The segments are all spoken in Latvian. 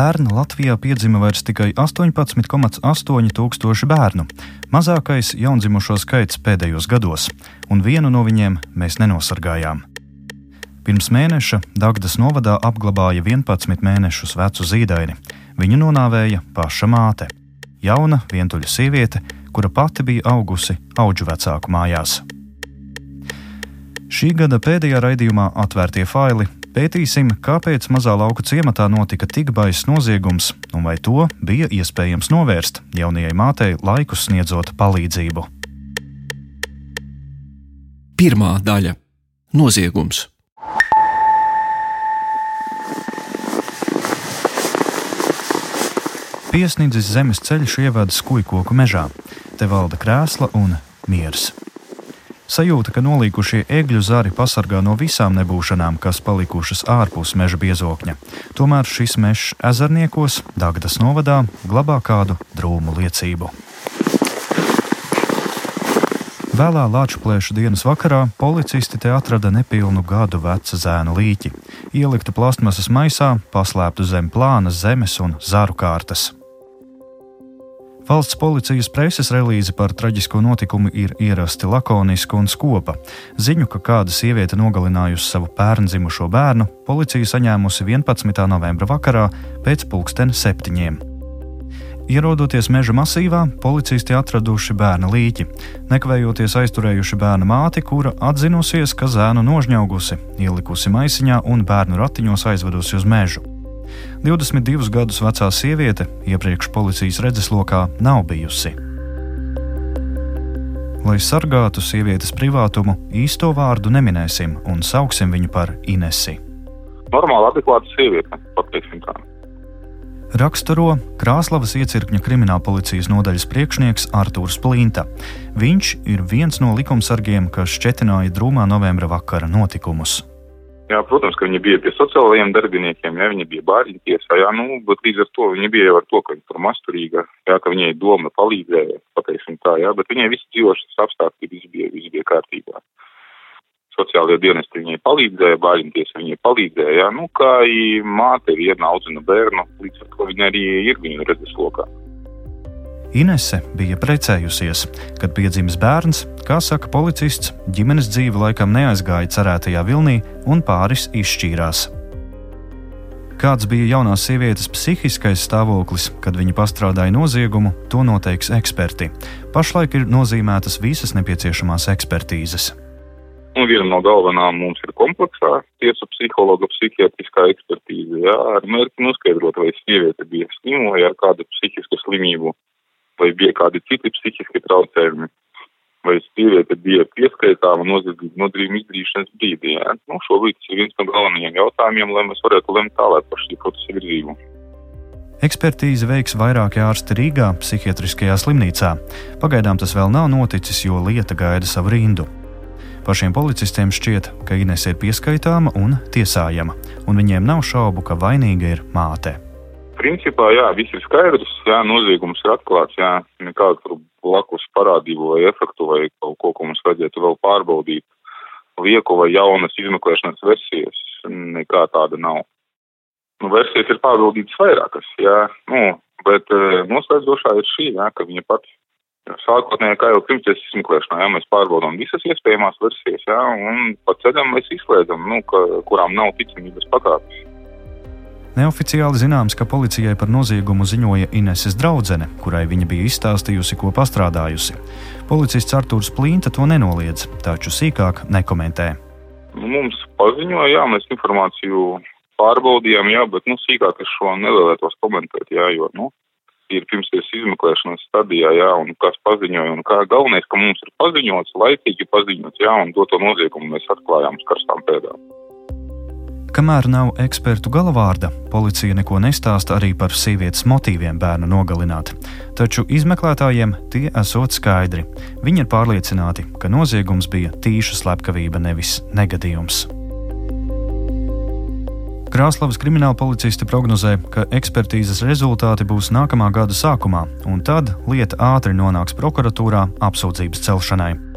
Pērn Latvijā piedzima vairs tikai 18,8 tūkstoši bērnu, mazākais jaundzimušo skaits pēdējos gados, un vienu no viņiem mēs nenosargājām. Pirms mēneša Dagdas novadā apglabāja 11 mēnešus vecu zīdaini. Viņu nonāvēja paša māte - jauna, vientuļa sieviete, kura pati bija augusi auģu vecāku mājās. Šī gada pēdējā raidījumā atvērtie faili Pētīsim, kāpēc mazā lauka ciematā notika tik baiss noziegums un vai to bija iespējams novērst jaunajai mātei laikus sniedzot palīdzību. Pirmā daļa - noziegums. Piesniedzis zemes ceļš ievada skujkoku mežā. Te valda krēsla un miers. Sajūta, ka nolīkušie egļu zari pasargā no visām nebūšanām, kas palikušas ārpus meža biezokņa. Tomēr šis mežs ezerniekos, Dāngdas novadā, glabā kādu drūmu liecību. Vēlā Latvijas dienas vakarā policisti te atrada nepilnu gadu vecu zēnu līķi, ieliktu plastmasas maisā, paslēptu zem plānas zemes un zaru kārtas. Valsts policijas preses relīze par traģisko notikumu ir ierasti lakoniska un skopa. Ziņu, ka kāda sieviete nogalinājusi savu pērndzimušo bērnu, policija saņēmusi 11. novembra vakarā pēc pulksten septiņiem. Ierodoties meža masīvā, policisti atraduši bērna līķi, nekavējoties aizturējuši bērna māti, kura atzinusies, ka zēnu nožņaugusi, ielikusi maisiņā un bērnu ratiņos aizvedusi uz mežu. 22 gadus vecā sieviete iepriekš policijas redzeslokā nav bijusi. Lai sargātu sievietes privātumu, īsto vārdu neminēsim un sauksim viņu par Inesi. Normāli adekvāta sieviete, pateiksim tā. Raksturo Krāslavas iecirkņa krimināla policijas nodaļas priekšnieks Artūrs Plinta. Viņš ir viens no likumsargiem, kas šķetināja drūmā novembra vakara notikumus. Jā, protams, ka viņi bija pie sociālajiem darbiniekiem, jā, viņi bija bāriņu tiesā, jā, nu, bet līdz ar to viņi bija jau ar to, ka viņi tur masturīga, jā, ka viņai doma palīdzēja, pateiksim tā, jā, bet viņai visi dzīvošanas apstākļi viss bija, viss bija kārtībā. Sociālajie dienesti viņai palīdzēja, bāriņu tiesa viņai palīdzēja, jā, nu, kā māte viena audzina bērnu, līdz ar to viņa arī ir viņu redzes lokā. Inese bija precējusies, kad piedzimis bērns, kā saka policists, ģimenes dzīve laikam neaizgāja cerētajā vilnī un pāris izšķīrās. Kāds bija jaunās sievietes psihiskais stāvoklis, kad viņa pastrādāja noziegumu, to noteiks eksperti. Pašlaik ir nozīmētas visas nepieciešamās ekspertīzes. Un viena no galvenām mums ir kompleksā tiesu psihologa psihiatriskā ekspertīze, jā, ar mērķi noskaidrot, vai sieviete bija slima vai ar kādu psihisku slimību vai bija kādi citi psihiski traucējumi, vai sieviete bija pieskaitāma nodarījumu izdarīšanas brīdī. Ja? Nu, šobrīd tas ir viens no galvenajiem jautājumiem, lai mēs varētu lemt tālāk par šī procesa virzību. Ekspertīzi veiks vairāki ārsti Rīgā, psihiatriskajā slimnīcā. Pagaidām tas vēl nav noticis, jo lieta gaida savu rindu. Pašiem policistiem šķiet, ka Ines ir pieskaitāma un tiesājama, un viņiem nav šaubu, ka vainīga ir māte principā, jā, viss ir skaidrs, jā, noziegums ir atklāts, jā, nekādu blakus parādību vai efektu vai kaut ko, ko mums vajadzētu vēl pārbaudīt. Lieku vai jaunas izmeklēšanas versijas, nekā tāda nav. Nu, versijas ir pārbaudītas vairākas, jā, nu, bet e, noslēdzošā ir šī, jā, ka viņa pati sākotnēji, kā jau pirms tiesas izmeklēšanā, jā, mēs pārbaudām visas iespējamās versijas, jā, un pa ceļam mēs izslēdzam, nu, ka, kurām nav ticamības pakāpes. Neoficiāli zināms, ka policijai par noziegumu ziņoja Ineses draudzene, kurai viņa bija izstāstījusi, ko pastrādājusi. Policists Artūrs Plīnta to nenoliedz, taču sīkāk nekomentē. Nu, mums paziņoja, jā, mēs informāciju pārbaudījām, jā, bet nu, sīkāk es šo nevēlētos komentēt, jā, jo nu, ir pirmsties izmeklēšanas stadijā, jā, un kas paziņoja, un kā galvenais, ka mums ir paziņots, laicīgi paziņots, jā, un doto noziegumu mēs atklājām uz karstām pēdām. Kamēr nav ekspertu galavārda, policija neko nestāsta arī par sievietes motīviem bērnu nogalināt. Taču izmeklētājiem tie esot skaidri. Viņi ir pārliecināti, ka noziegums bija tīša slepkavība, nevis negadījums. Krāslavas krimināla policisti prognozē, ka ekspertīzes rezultāti būs nākamā gada sākumā, un tad lieta ātri nonāks prokuratūrā apsūdzības celšanai.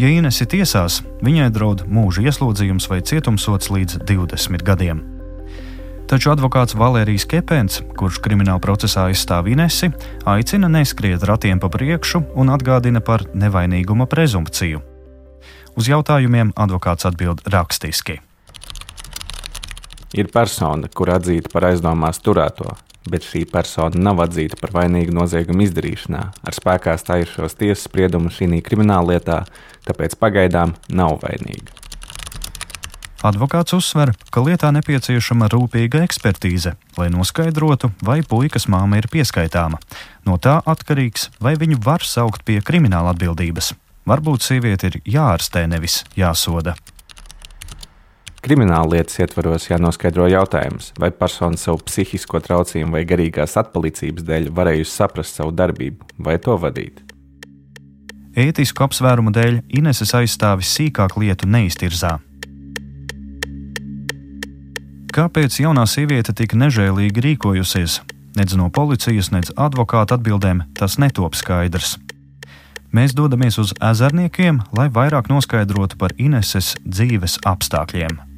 Ja Inesi tiesās, viņai draud mūža ieslodzījums vai cietumsots līdz 20 gadiem. Taču advokāts Valērijas Kepens, kurš krimināla procesā aizstāv Inesi, aicina neskriet ratiem pa priekšu un atgādina par nevainīguma prezumpciju. Uz jautājumiem advokāts atbild rakstiski. Ir persona, kur atzīta par aizdomās turēto, bet šī persona nav atzīta par vainīgu noziegumu izdarīšanā. Ar spēkā stājušos tiesas spriedumu šī krimināla lietā, tāpēc pagaidām nav vainīga. Advokāts uzsver, ka lietā nepieciešama rūpīga ekspertīze, lai noskaidrotu, vai puikas māma ir pieskaitāma. No tā atkarīgs, vai viņu var saukt pie krimināla atbildības. Varbūt sieviete ir jāārstē, nevis jāsoda. Krimināla lietas ietvaros jānoskaidro jautājums, vai persona savu psihisko traucījumu vai garīgās atpalicības dēļ varējusi saprast savu darbību vai to vadīt. Ētisku apsvērumu dēļ Ineses aizstāvis sīkāk lietu neiztirzā. Kāpēc jaunā sieviete tik nežēlīgi rīkojusies? Nedz no policijas, nedz advokāta atbildēm tas netop skaidrs. Mēs dodamies uz ezerniekiem, lai vairāk noskaidrotu par Ineses dzīves apstākļiem.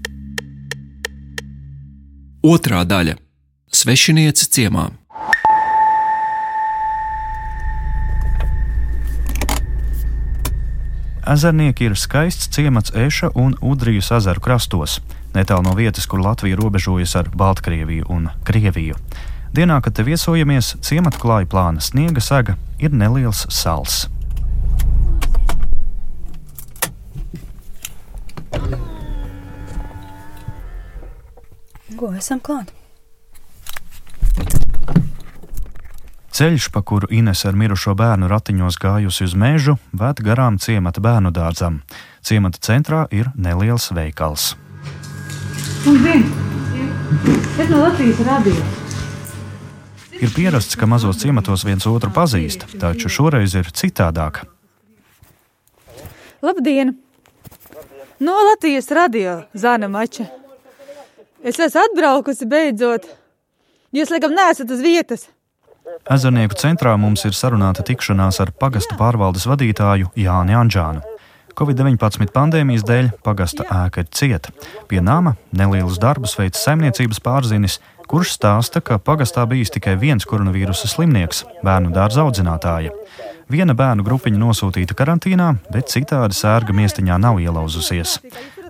Otra daļa - Svešiniece ciemā. Ezernieki ir skaists ciemats Eša un Udrijas ezeru krastos, netālu no vietas, kur Latvija robežojas ar Baltkrieviju un Krieviju. Dienā, kad te viesojamies, ciemata klāja plāna sniega sega ir neliels sals. Ko esam klāt? Ceļš, pa kuru Ines ar mirušo bērnu ratiņos gājusi uz mežu, ved garām ciemata bērnu dārzam. Ciemata centrā ir neliels veikals. No. Ir pierasts, ka mazos ciematos viens otru pazīst, taču šoreiz ir citādāk. Labdien! No Latvijas radio Zana Mača. Es esmu atbraukusi beidzot. Jūs, laikam, neesat uz vietas. Ezernieku centrā mums ir sarunāta tikšanās ar pagasta pārvaldes vadītāju Jāni Anģānu. Covid-19 pandēmijas dēļ pagasta ēka ir cieta. Pie nama nelielus darbus veids saimniecības pārzinis, kurš stāsta, ka pagastā bijis tikai viens koronavīrusa slimnieks - bērnu dārza audzinātāja. Viena bērnu grupiņa nosūtīta karantīnā, bet citādi sērga miestiņā nav ielauzusies.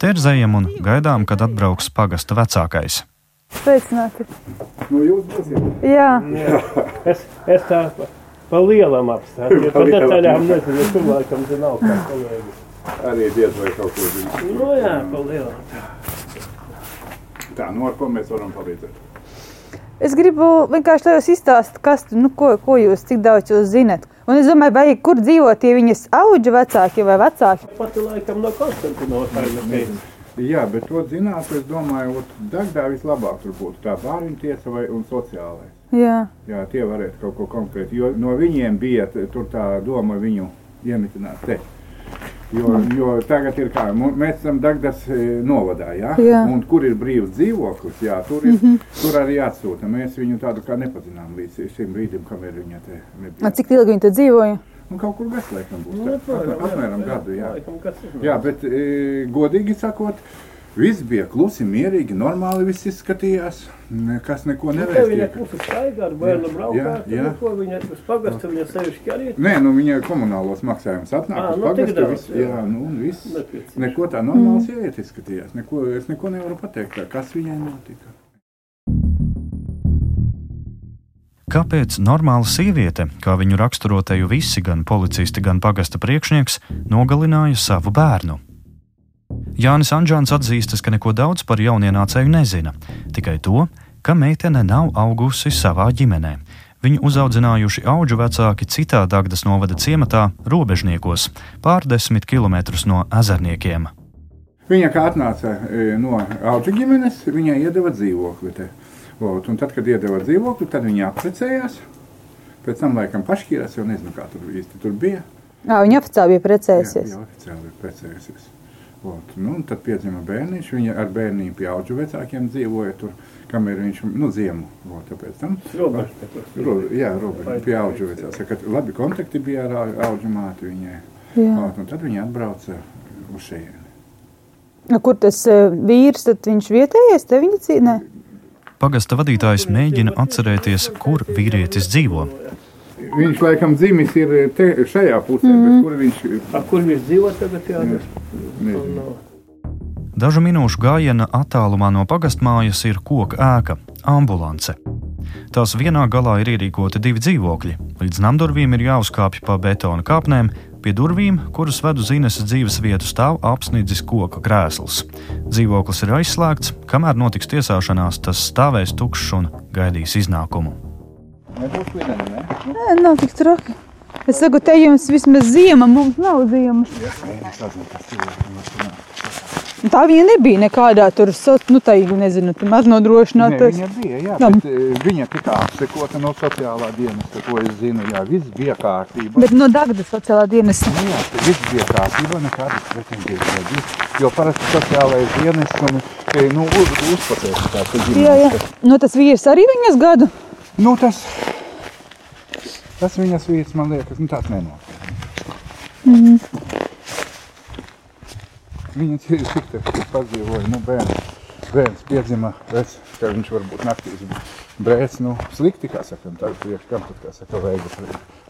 Terzējam un gaidām, kad atbrauks pagasta vecākais. Sveicināti! Nu, jūs būsiet. Jā, Jā. Es, es tā pa, lielam apstākļiem, pa detaļām nezinu, es cilvēkam te nav kā kolēģi. Arī diez vai kaut ko zina. Nu jā, pa lielam. Tā, nu ar ko mēs varam palīdzēt? es gribu vienkārši tev izstāstīt, kas, nu, ko, ko jūs, cik daudz jūs zinat. Un es domāju, vai kur dzīvo tie viņas auga vecāki vai vecāki. Pati laikam no Konstantinopļa. Jā, bet to zināt, es domāju, ka Dagdā vislabāk tur būtu tā bērnu tiesa vai un sociālais. Jā, Jā, tie varētu kaut ko konkrēti, jo no viņiem bija tur tā doma viņu iemitināt te. Jo, jo tagad ir kā, mēs esam Dagdas e, novadā, jā? Jā. un kur ir brīvs dzīvoklis, jā, tur, ir, mm -hmm. tur arī atsūta. Mēs viņu tādu kā nepazinām līdz šim brīdim, kamēr viņa te nebija. cik ilgi viņi tur dzīvoja? Un kaut kur gads laikam būs. Nu, apmēram, gadu, jā. Laikam? Jā, bet e, godīgi sakot, viss bija klusi, mierīgi, normāli viss izskatījās. Nekas neko Nu, te viņa nevēstīja. klusi staigā ar bērnu braukāt, jā, jā. nu, ko viņa uz pagastu, viņa sevišķi arī. Nē, nu viņa komunālos maksājumus atnāk Ā, uz nu, pagastu. viss- jā. Jā, nu un viss. Nepieciešams. Neko tā normāls ieiet izskatījās. Neko, es neko nevaru pateikt, tā, kas viņai notika. Kāpēc normāla sieviete, kā viņu raksturoteju visi, gan policisti, gan pagasta priekšnieks, nogalināja savu bērnu? Jānis Anģāns atzīstas, ka neko daudz par jaunienācēju nezina, tikai to, ka meitene nav augusi savā ģimenē. Viņu uzaudzinājuši auģu vecāki citā Dagdas novada ciematā, robežniekos, pārdesmit km no ezerniekiem. Viņa kā atnāca e, no auga ģimenes, viņai iedeva dzīvokli. Te. Un tad, kad iedeva dzīvokli, tad viņa apprecējās. Pēc tam laikam pašķīrās, jau nezinu, kā tur īsti tur bija. Jā, viņa oficiāli bija Jā, precējusies. jā, oficiāli ir precējusies. Ot, nu, tad piedzima bērniņš. Viņa ar bērniem pie auga vecākiem dzīvoja tur, kamēr viņš nu, ziemu. Ot, tāpēc tam te tur. Ro, jā, robeža pie auga vecākiem. Kad labi kontakti bija ar auga māti viņai. Jā. Ot, un tad viņa atbrauca uz šejieni. Nu, Kur tas eh, vīrs, tad viņš vietējais, te viņa cīnē? Pagasta vadītājs mēģina atcerēties, kur vīrietis dzīvo. Viņš laikam dzimis ir te, šajā pusē, mm. bet kur viņš A kur viņš dzīvo tagad? Jā, nezinu. Dažu minūšu gājiena attālumā no pagastmājas ir koka ēka, ambulance. Tās vienā galā ir ierīkoti divi dzīvokļi. Līdz namdurvīm ir jāuzkāpj pa betona kāpnēm, pie durvīm, kuras ved uz Ineses dzīves vietu, stāv apsnidzis koka krēsls. Dzīvoklis ir aizslēgts, kamēr notiks tiesāšanās, tas stāvēs tukšs un gaidīs iznākumu. Nebūs lideni, ne? Nē, nav tik traki. Es saku, te jums vismaz ziema, mums nav ziemas. Tā viņa nebija nekādā tur, nu, tā, nezinu, tur maz nodrošināta. viņa bija, jā, Jā. bet eh, viņa tika apsekota no sociālā dienesta, ko es zinu, jā, viss bija kārtībā. Bet no Dagda sociālā dienas. Nu Jā, viss bija kārtībā, nekādas pretenzijas nebija. Jo parasti sociālais dienests un, eh, nu, uz, uzpatēs tā, ka Jā, jā. ģimenes. Nu, tas vīrs arī viņas gadu. Nu, tas, tas viņas vīrs, man liekas, nu, tāds nenotiek. Viņa cik te padzīvoja, nu, bērns, bērns piedzima, redz, ka viņš varbūt naktīs brēc, nu, slikti, kā saka, un tad priekš kam tad, kā saka, vajag,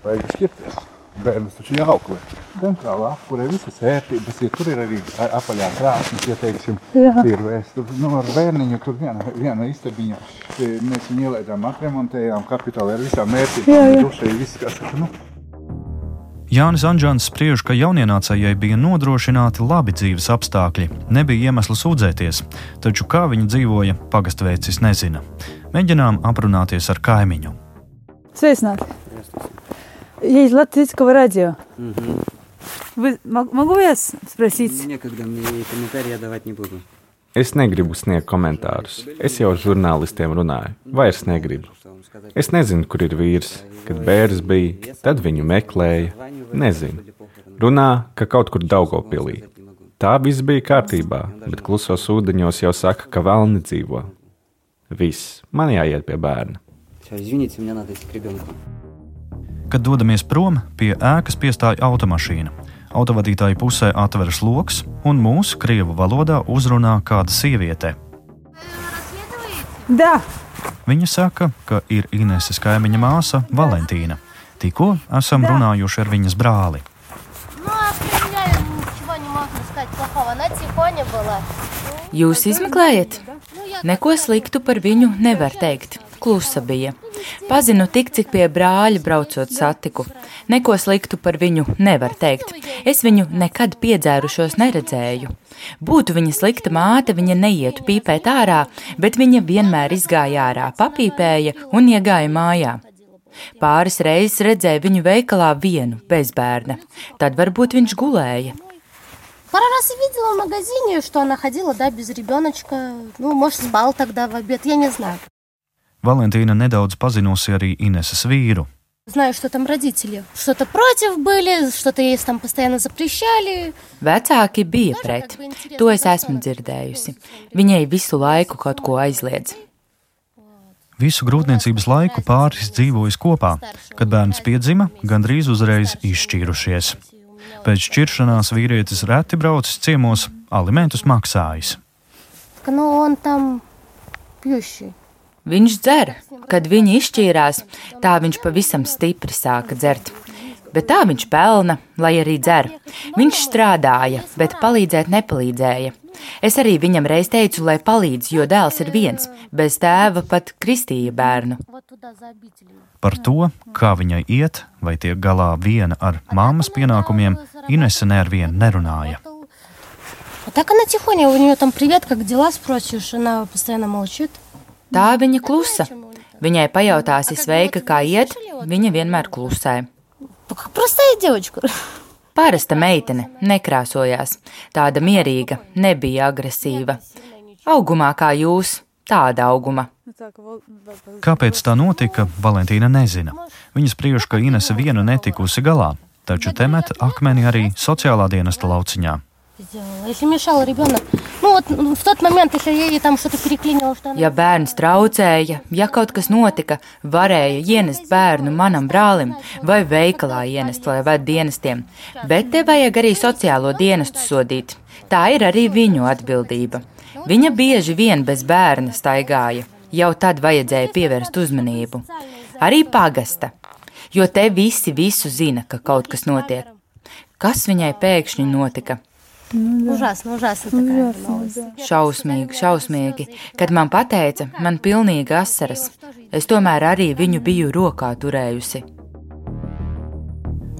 vajag šķirties. Bērnus taču jāaukle. Centrālā apkurē visas ērtības ir, tur ir arī apaļā krāsnes, ja teiksim, ir vēst. Tur, nu, ar bērniņu tur viena, viena istabiņa, mēs viņu ielaidām, atremontējām kapitāli ar visām ērtībām, dušai, viss, kā saka, nu, Jānis Anģēns spriež, ka jaunienācējai bija nodrošināti labi dzīves apstākļi, nebija iemesla sūdzēties, taču kā viņa dzīvoja, pagastvēcis nezina. Mēģinām aprunāties ar kaimiņu. Sveicināti. Я из Латвийского радио. Вы, мог- могу я с- спросить? Некогда мне и комментарии я давать не буду. Es negribu sniegt komentārus. Es jau ar žurnālistiem runāju. Vairs negribu. Что вам сказать? Es nezinu, kur ir vīrs. Kad bērns bija, tad viņu meklēja. Nezinu. Runā, ka kaut kur Daugopilī. Tā viss bija kārtībā, bet klusos ūdeņos jau saka, ka vēl nedzīvo. Viss, man jāiet pie bērna. Все, извините, мне надо идти к ребенку. Kad dodamies prom, pie ēkas piestāja automašīna. Autovadītāja pusē atveras lokus, un mūsu krievu valodā uzrunā kāda sieviete. Da. Viņa saka, ka ir Ineses kaimiņa māsa Valentīna. Tikko esam da. runājuši ar viņas brāli. Jūs izmeklējat? Neko sliktu par viņu nevar teikt. Klusa bija. Pazinu tik, cik pie brāļa braucot satiku. Neko sliktu par viņu nevar teikt. Es viņu nekad piedzērušos neredzēju. Būtu viņa slikta māte, viņa neietu pīpēt ārā, bet viņa vienmēr izgāja ārā, papīpēja un iegāja mājā. Pāris reizes redzēju viņu veikalā vienu, bez bērna. Tad varbūt viņš gulēja. пару раз видела в магазине, что она ходила, да, без ребеночка. Ну, может, спал тогда в обед, я не знаю. Valentīna nedaudz pazinusi arī Ineses vīru. Знаю, что там родители что-то против были, что-то ей там постоянно запрещали. Vecāki bija pret. To es esmu dzirdējusi. Viņai visu laiku kaut ko aizliedz. Visu grūtniecības laiku pāris dzīvojas kopā. Kad bērns piedzima, gandrīz uzreiz izšķīrušies. Pēc šķiršanās vīrietis reti braucis ciemos, alimentus maksājis. Так, Ну, он там пьющий. Viņš dzer, kad viņi izšķīrās, tā viņš pavisam stipri sāka dzert. Bet tā viņš pelna, lai arī dzer. Viņš strādāja, bet palīdzēt nepalīdzēja. Es arī viņam reiz teicu, lai palīdz, jo dēls ir viens, bez tēva pat kristīja bērnu. Вот туда, за обителями. Par to, kā viņai iet, vai tiek galā viena ar māmas pienākumiem, Inese nevienu nerunāja. А так она тихоня, у нее там привет, как дела, спросишь, она постоянно молчит. Tā viņa klusa. Viņai pajautāsi sveika, kā iet, viņa vienmēr klusē. Как простая девочка. Parasta meitene, nekrāsojās, tāda mierīga, nebija agresīva. Augumā kā jūs, tāda auguma. Kāpēc tā notika, Valentīna nezina. Viņa spriež, ka Inese viena netikusi galā, taču te met akmeni arī sociālā dienesta lauciņā. Сделала. Если мешал ребенок, ну вот ну, в тот момент еще ей там что-то переклинило, что она... Ja bērns traucēja, ja kaut kas notika, varēja ienest bērnu manam brālim vai veikalā ienest vai ved dienestiem, bet te vajag arī sociālo dienestu sodīt. Tā ir arī viņu atbildība. Viņa bieži vien bez bērna staigāja. Jau tad vajadzēja pievērst uzmanību. Arī pagasta, jo te visi visu zina, ka kaut kas notiek. Kas viņai pēkšņi notika? Ужасно, ужасно такая новость. Šausmīgi, šausmīgi. Kad man teica, man pilnīgi asaras. Es tomēr arī viņu biju rokā turējusi.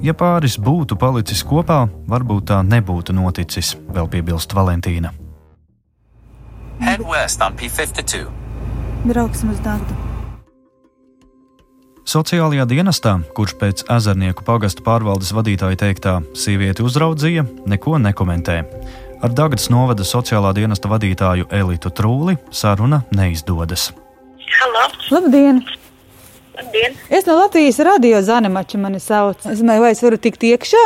Ja pāris būtu palicis kopā, varbūt tā nebūtu noticis, vēl piebilst Valentīna. Head west on P52. Brauksim uz Dārdu. Sociālajā dienestā, kurš pēc ezernieku pagasta pārvaldes vadītāja teiktā sievieti uzraudzīja, neko nekomentē. Ar Dārgas novada sociālā dienesta vadītāju Elitu Trūli saruna neizdodas. Halo! Labdien! Labdien! Es no Latvijas radio Zanemača mani sauc. Es domāju, vai es varu tikt iekšā?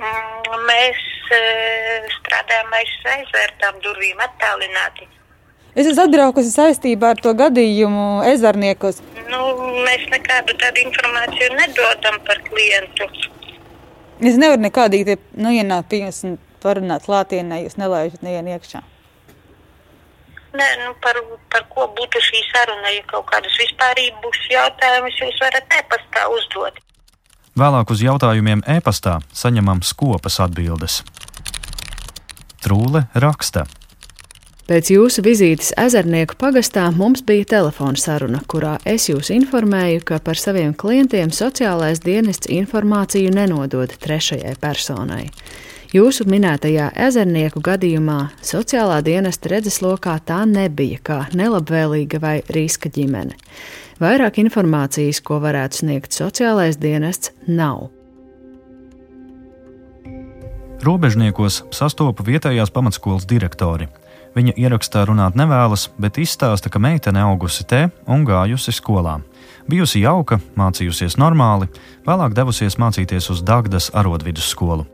Mm, Mēs eh, strādājam aiz aizvērtām durvīm attālināti. Es esmu atbraukusi saistībā ar to gadījumu ezerniekos. Nu, mēs nekādu tādu informāciju nedodam par klientu. Es nevaru nekādīgi nu, ienākt pie jums un parunāt klātienē, jūs nelaižat nevienu iekšā. Nē, nu, par, par ko būtu šī saruna, ja kaut kādus vispārības jautājumus jūs varat e-pastā uzdot. Vēlāk uz jautājumiem e-pastā saņemam skopas atbildes. Trūle raksta. Pēc jūsu vizītes ezernieku pagastā mums bija telefona saruna, kurā es jūs informēju, ka par saviem klientiem sociālais dienests informāciju nenodod trešajai personai. Jūsu minētajā ezernieku gadījumā sociālā dienesta redzeslokā tā nebija kā nelabvēlīga vai riska ģimene. Vairāk informācijas, ko varētu sniegt sociālais dienests, nav. Robežniekos sastopu vietējās pamatskolas direktori. Viņa ierakstā runāt nevēlas, bet izstāsta, ka meitene augusi te un gājusi skolā. Bijusi jauka, mācījusies normāli, vēlāk devusies mācīties uz Dagdas arodvidusskolu.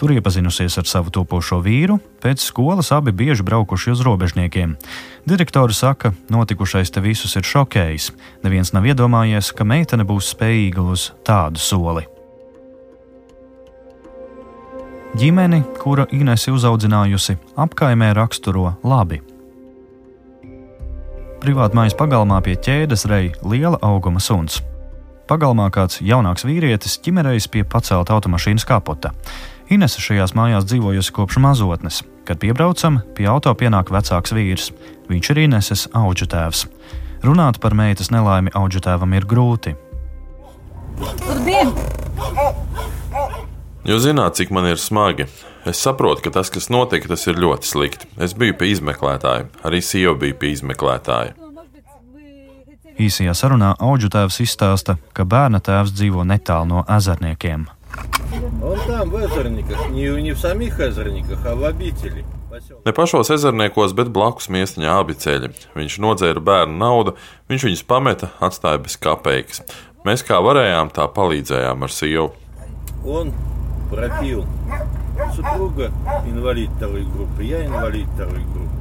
Tur iepazinusies ar savu topošo vīru, pēc skolas abi bieži braukuši uz robežniekiem. Direktori saka, notikušais te visus ir šokējis. Neviens nav iedomājies, ka meitene būs spējīga uz tādu soli. Ģimeni, kura Inesi uzaudzinājusi, apkaimē raksturo labi. Privātmājas pagalmā pie ķēdes reja liela auguma suns. Pagalmā kāds jaunāks vīrietis ķimerējis pie pacelta automašīnas kapota. Inese šajās mājās dzīvojusi kopš mazotnes. Kad piebraucam, pie auto pienāk vecāks vīrs. Viņš ir Ineses auģu tēvs. Runāt par meitas nelaimi auģu tēvam ir grūti. Labdien! Jūs zināt, cik man ir smagi. Es saprotu, ka tas, kas notika, tas ir ļoti slikti. Es biju pie izmeklētāja, arī Sija bija pie izmeklētāja. Īsajā sarunā auģu tēvs izstāsta, ka bērna tēvs dzīvo netālu no ezerniekiem. Ne pašos ezerniekos, bet blakus miestiņā abi ceļi. Viņš nodzēra bērnu naudu, viņš viņus pameta, atstāja bez kapeikas. Mēs kā varējām, tā palīdzējām ar sievu. Un пропил. Супруга инвалид второй группы, я инвалид второй группы.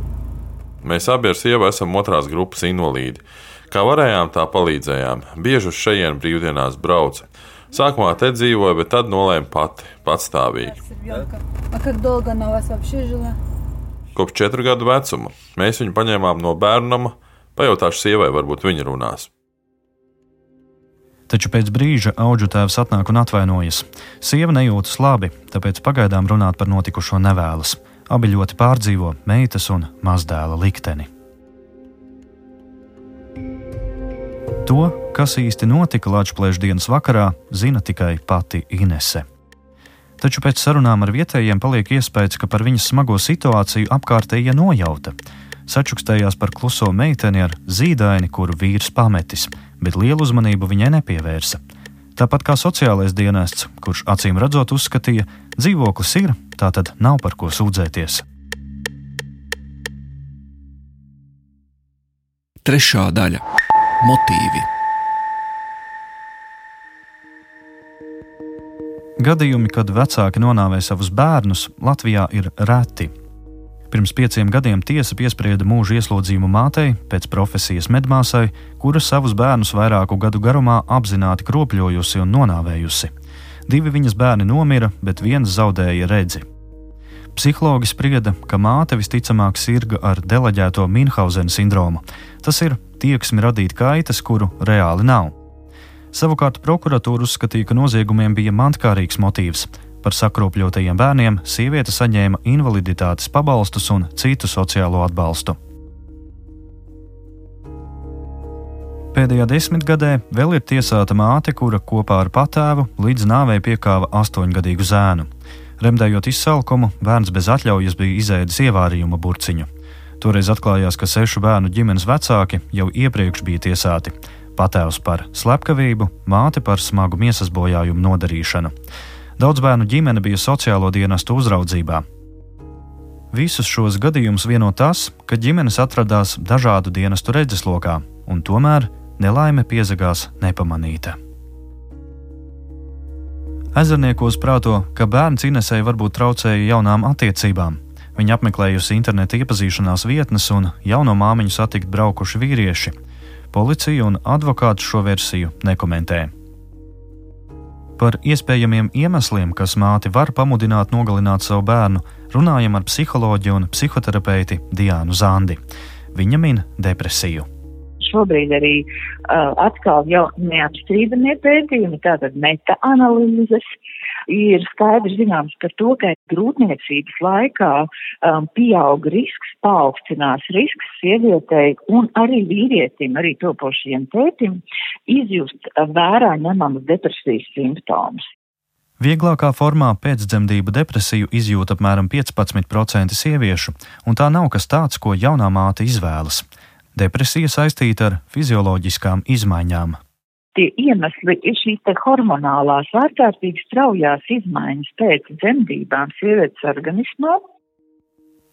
Mēs abi ar sievu esam otrās grupas invalīdi. Kā varējām, tā palīdzējām. Bieži uz šejienes brīvdienās brauca. Sākumā te dzīvoja, bet tad nolēma pati, patstāvīgi. А как долго она у вас вообще жила? Kopš četru gadu vecuma mēs viņu paņēmām no bērnama, pajautāšu sievai, varbūt viņa runās. Taču pēc brīža auģu tēvs atnāk un atvainojas. Sieva nejūtas labi, tāpēc pagaidām runāt par notikušo nevēlas. Abi ļoti pārdzīvo meitas un mazdēla likteni. To, kas īsti notika Latvijas dienas vakarā, zina tikai pati Inese. Taču pēc sarunām ar vietējiem paliek iespējas, ka par viņas smago situāciju apkārtējie nojauta. Sačukstējās par kluso meiteni ar zīdaini, kuru vīrs pametis, bet lielu uzmanību viņai nepievērsa. Tāpat kā sociālais dienests, kurš acīm redzot uzskatīja, dzīvoklis ir, tā tad nav par ko sūdzēties. Trešā daļa - motīvi. Gadījumi, kad vecāki nonāvē savus bērnus, Latvijā ir reti. Pirms pieciem gadiem tiesa piesprieda mūža ieslodzījumu mātei, pēc profesijas medmāsai, kura savus bērnus vairāku gadu garumā apzināti kropļojusi un nonāvējusi. Divi viņas bērni nomira, bet viens zaudēja redzi. Psihologi sprieda, ka māte visticamāk sirga ar deleģēto Minhausena sindromu. Tas ir tieksmi radīt kaitas, kuru reāli nav. Savukārt prokuratūra uzskatīja, ka noziegumiem bija mantkārīgs motīvs. Par sakropļotajiem bērniem sieviete saņēma invaliditātes pabalstus un citu sociālo atbalstu. Pēdējā desmitgadē vēl ir tiesāta māte, kura kopā ar patēvu līdz nāvei piekāva astoņgadīgu zēnu. Remdējot izsalkumu, bērns bez atļaujas bija izēdis ievārījuma burciņu. Toreiz atklājās, ka sešu bērnu ģimenes vecāki jau iepriekš bija tiesāti. Patēvs par slepkavību, māte par smagu miesas bojājumu nodarīšanu. Daudz bērnu ģimene bija sociālo dienestu uzraudzībā. Visus šos gadījumus vieno tas, ka ģimenes atradās dažādu dienestu redzeslokā, un tomēr nelaime piezagās nepamanīta. Ezerniekos prāto, ka bērns Inesei varbūt traucēja jaunām attiecībām. Viņa apmeklējusi interneta iepazīšanās vietnes un jauno māmiņu satikt braukuši vīrieši. Policija un advokāts šo versiju nekomentē. Par iespējamiem iemesliem, kas māti var pamudināt nogalināt savu bērnu, runājam ar psiholoģiju un psihoterapeiti Diānu Zandi. Viņa min depresiju šobrīd arī uh, atkal jau neapstrīdamie pētījumi, tātad meta-analīzes. Ir skaidrs zināms par to, ka grūtniecības laikā um, pieaug risks, paaugstinās risks sievietei un arī vīrietim, arī topošajiem tētim, izjust vērā ņemamas depresijas simptomus. Vieglākā formā pēcdzemdību depresiju izjūt apmēram 15% sieviešu, un tā nav kas tāds, ko jaunā māte izvēlas. Depresija saistīta ar fizioloģiskām izmaiņām. Tie iemesli ir šīs hormonālās, ārkārtīgi straujās izmaiņas pēc dzemdībām sievietes organismā.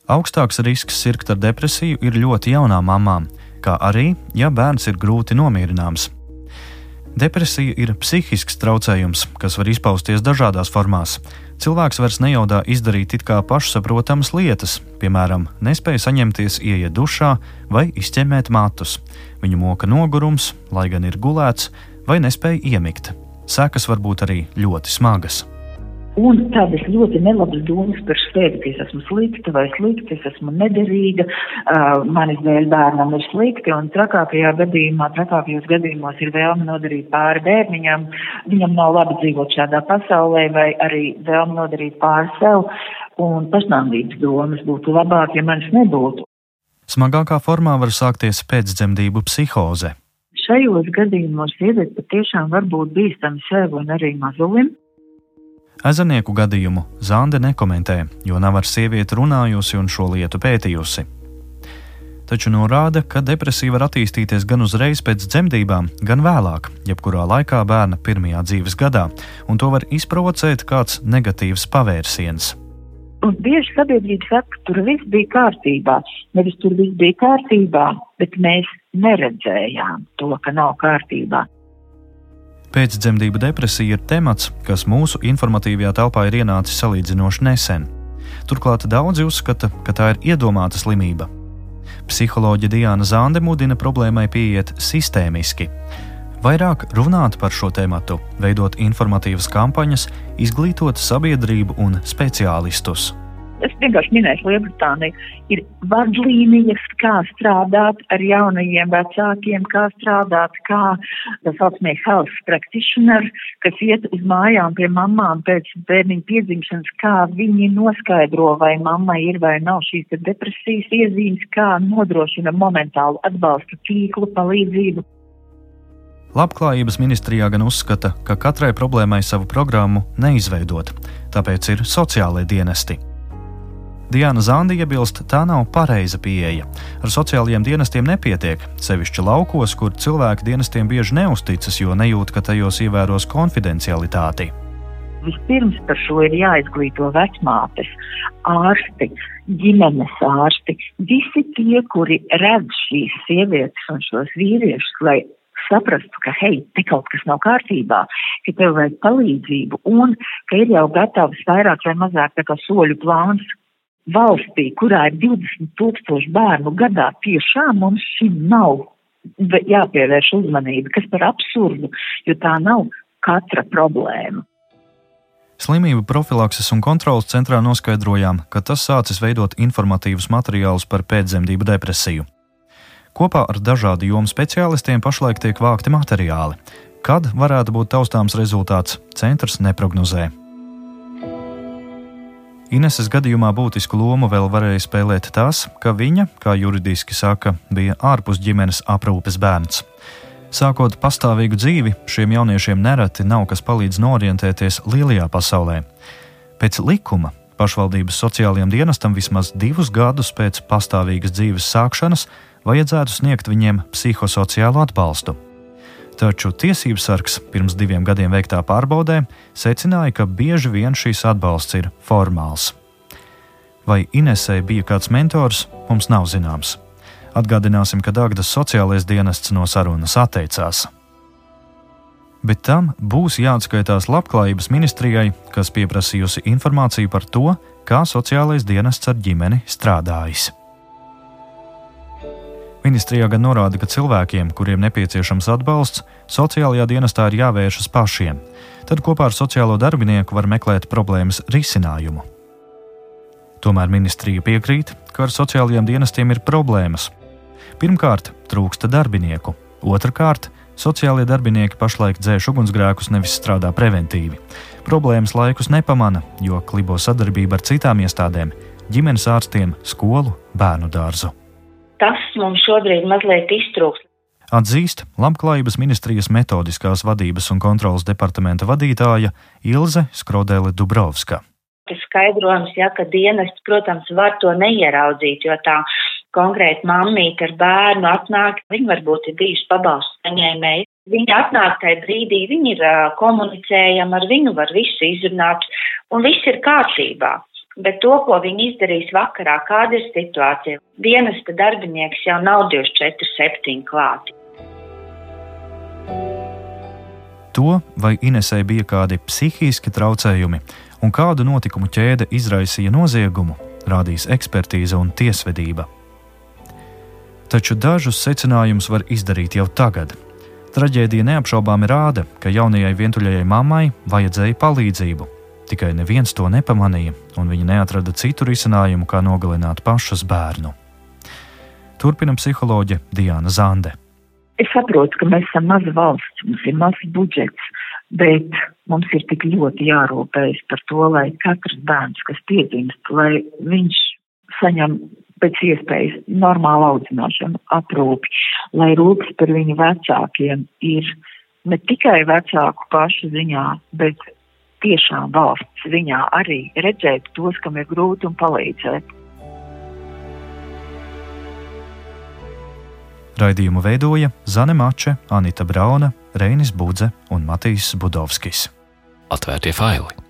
Augstāks risks sirgt ar depresiju ir ļoti jaunām mamām, kā arī, ja bērns ir grūti nomierināms. Depresija ir psihisks traucējums, kas var izpausties dažādās formās. Cilvēks vairs nejaudā izdarīt it kā pašsaprotamas lietas, piemēram, nespēja saņemties, ieiet dušā vai izķemmēt matus. Viņu moka nogurums, lai gan ir gulēts, vai nespēja iemigt. Sekas var būt arī ļoti smagas. Un tādas ļoti nelabas domas par sevi, ka es esmu slikta vai slikta, es esmu nederīga, uh, manis dēļ bērnam ir slikti, un trakākajā gadījumā, trakākajos gadījumos ir vēlme nodarīt pāri bērniņam, viņam nav labi dzīvot šādā pasaulē, vai arī vēlme nodarīt pāri sev, un pašnāvības domas būtu labāk, ja manis nebūtu. Smagākā formā var sākties pēcdzemdību psihoze. Šajos gadījumos sieviete patiešām var būt bīstama sev un arī mazulim. Ezenieku gadījumu Zande nekomentē, jo nav ar sievieti runājusi un šo lietu pētījusi. Taču norāda, ka depresija var attīstīties gan uzreiz pēc dzemdībām, gan vēlāk, jebkurā laikā bērna pirmajā dzīves gadā, un to var izprovocēt kāds negatīvs pavērsiens. Un bieži sabiedrība saka, ka tur viss bija kārtībā. Nevis tur viss bija kārtībā, bet mēs neredzējām to, ka nav kārtībā. Pēcdzemdību depresija ir temats, kas mūsu informatīvajā telpā ir ienācis salīdzinoši nesen. Turklāt daudzi uzskata, ka tā ir iedomāta slimība. Psiholoģija Diana Zande mudina problēmai pieiet sistēmiski. Vairāk runāt par šo tēmu, veidot informatīvas kampaņas, izglītot sabiedrību un speciālistus es vienkārši minēšu Lielbritāniju, ir vadlīnijas, kā strādāt ar jaunajiem vecākiem, kā strādāt, kā tā saucamie health practitioner, kas iet uz mājām pie mamām pēc bērniņa piedzimšanas, kā viņi noskaidro, vai mammai ir vai nav šīs depresijas iezīmes, kā nodrošina momentālu atbalstu tīklu palīdzību. Labklājības ministrijā gan uzskata, ka katrai problēmai savu programmu neizveidot, tāpēc ir sociālai dienesti. Diana Zanda iebilst, tā nav pareiza pieeja. Ar sociālajiem dienestiem nepietiek, sevišķi laukos, kur cilvēki dienestiem bieži neusticas, jo nejūt, ka tajos ievēros konfidencialitāti. Vispirms par šo ir jāizglīto vecmātes, ārsti, ģimenes ārsti, visi tie, kuri redz šīs sievietes un šos vīriešus, lai saprastu, ka, hei, te kaut kas nav kārtībā, ka tev vajag palīdzību un ka ir jau gatavs vairāk vai mazāk tā kā soļu plāns, valstī, kurā ir 20 tūkstoši bērnu gadā, tiešām mums šim nav jāpievērš uzmanība, kas par absurdu, jo tā nav katra problēma. Slimību profilakses un kontrolas centrā noskaidrojām, ka tas sācis veidot informatīvus materiālus par pēcdzemdību depresiju. Kopā ar dažādu jomu speciālistiem pašlaik tiek vākti materiāli. Kad varētu būt taustāms rezultāts, centrs neprognozē. Ineses gadījumā būtisku lomu vēl varēja spēlēt tas, ka viņa, kā juridiski saka, bija ārpus ģimenes aprūpes bērns. Sākot pastāvīgu dzīvi, šiem jauniešiem nereti nav kas palīdz norientēties lielajā pasaulē. Pēc likuma pašvaldības sociālajiem dienestam vismaz divus gadus pēc pastāvīgas dzīves sākšanas vajadzētu sniegt viņiem psihosociālo atbalstu. Taču tiesības sargs pirms diviem gadiem veiktā pārbaudē secināja, ka bieži vien šīs atbalsts ir formāls. Vai Inesē bija kāds mentors, mums nav zināms. Atgādināsim, ka Dāngdas sociālais dienests no sarunas atteicās. Bet tam būs jāatskaitās Labklājības ministrijai, kas pieprasījusi informāciju par to, kā sociālais dienests ar ģimeni strādājis. Ministrijā gan norāda, ka cilvēkiem, kuriem nepieciešams atbalsts, sociālajā dienestā ir jāvēršas pašiem. Tad kopā ar sociālo darbinieku var meklēt problēmas risinājumu. Tomēr ministrija piekrīt, ka ar sociālajiem dienestiem ir problēmas, Pirmkārt, trūksta darbinieku. Otrakārt, sociālie darbinieki pašlaik dzēš ugunsgrēkus, nevis strādā preventīvi. Problēmas laikus nepamana, jo klibo sadarbība ar citām iestādēm - ģimenes ārstiem, skolu, bērnu dārzu. Tas mums šobrīd mazliet iztrūkst. Atzīst Labklājības ministrijas metodiskās vadības un kontrolas departamenta vadītāja Ilze Skrodēle Dubrovska. Tas skaidrojums, ja, ka dienests, protams, var to neieraudzīt, jo tā konkrēti mammīte ar bērnu atnāk, viņi varbūt ir bijuši pabalstu saņēmēji. Viņi atnāk tajā brīdī, viņi ir komunicējami, ar viņu var visu izrunāt, un viss ir kārtībā. Bet to, ko viņi izdarīs vakarā, kāda ir situācija, dienesta darbinieks jau nav 24-7 klāti. To, vai Inesē bija kādi psihiski traucējumi un kādu notikumu ķēde izraisīja noziegumu, rādīs ekspertīze un tiesvedība taču dažus secinājumus var izdarīt jau tagad. Traģēdija neapšaubāmi rāda, ka jaunajai vientuļajai mammai vajadzēja palīdzību. Tikai neviens to nepamanīja, un viņa neatrada citu risinājumu, kā nogalināt pašas bērnu. Turpina psiholoģe Diana Zande. Es saprotu, ka mēs esam maza valsts, mums ir mazs budžets, bet mums ir tik ļoti jārūpējas par to, lai katrs bērns, kas piedzimst, lai viņš saņem pēc iespējas normālu audzināšanu, aprūpi, lai rūpes par viņu vecākiem ir ne tikai vecāku pašu ziņā, bet tiešām valsts ziņā arī redzēt tos, kam ir grūti un palīdzēt. Raidījumu veidoja Zane Mače, Anita Brauna, Reinis Budze un Matīs Budovskis. Atvērtie faili!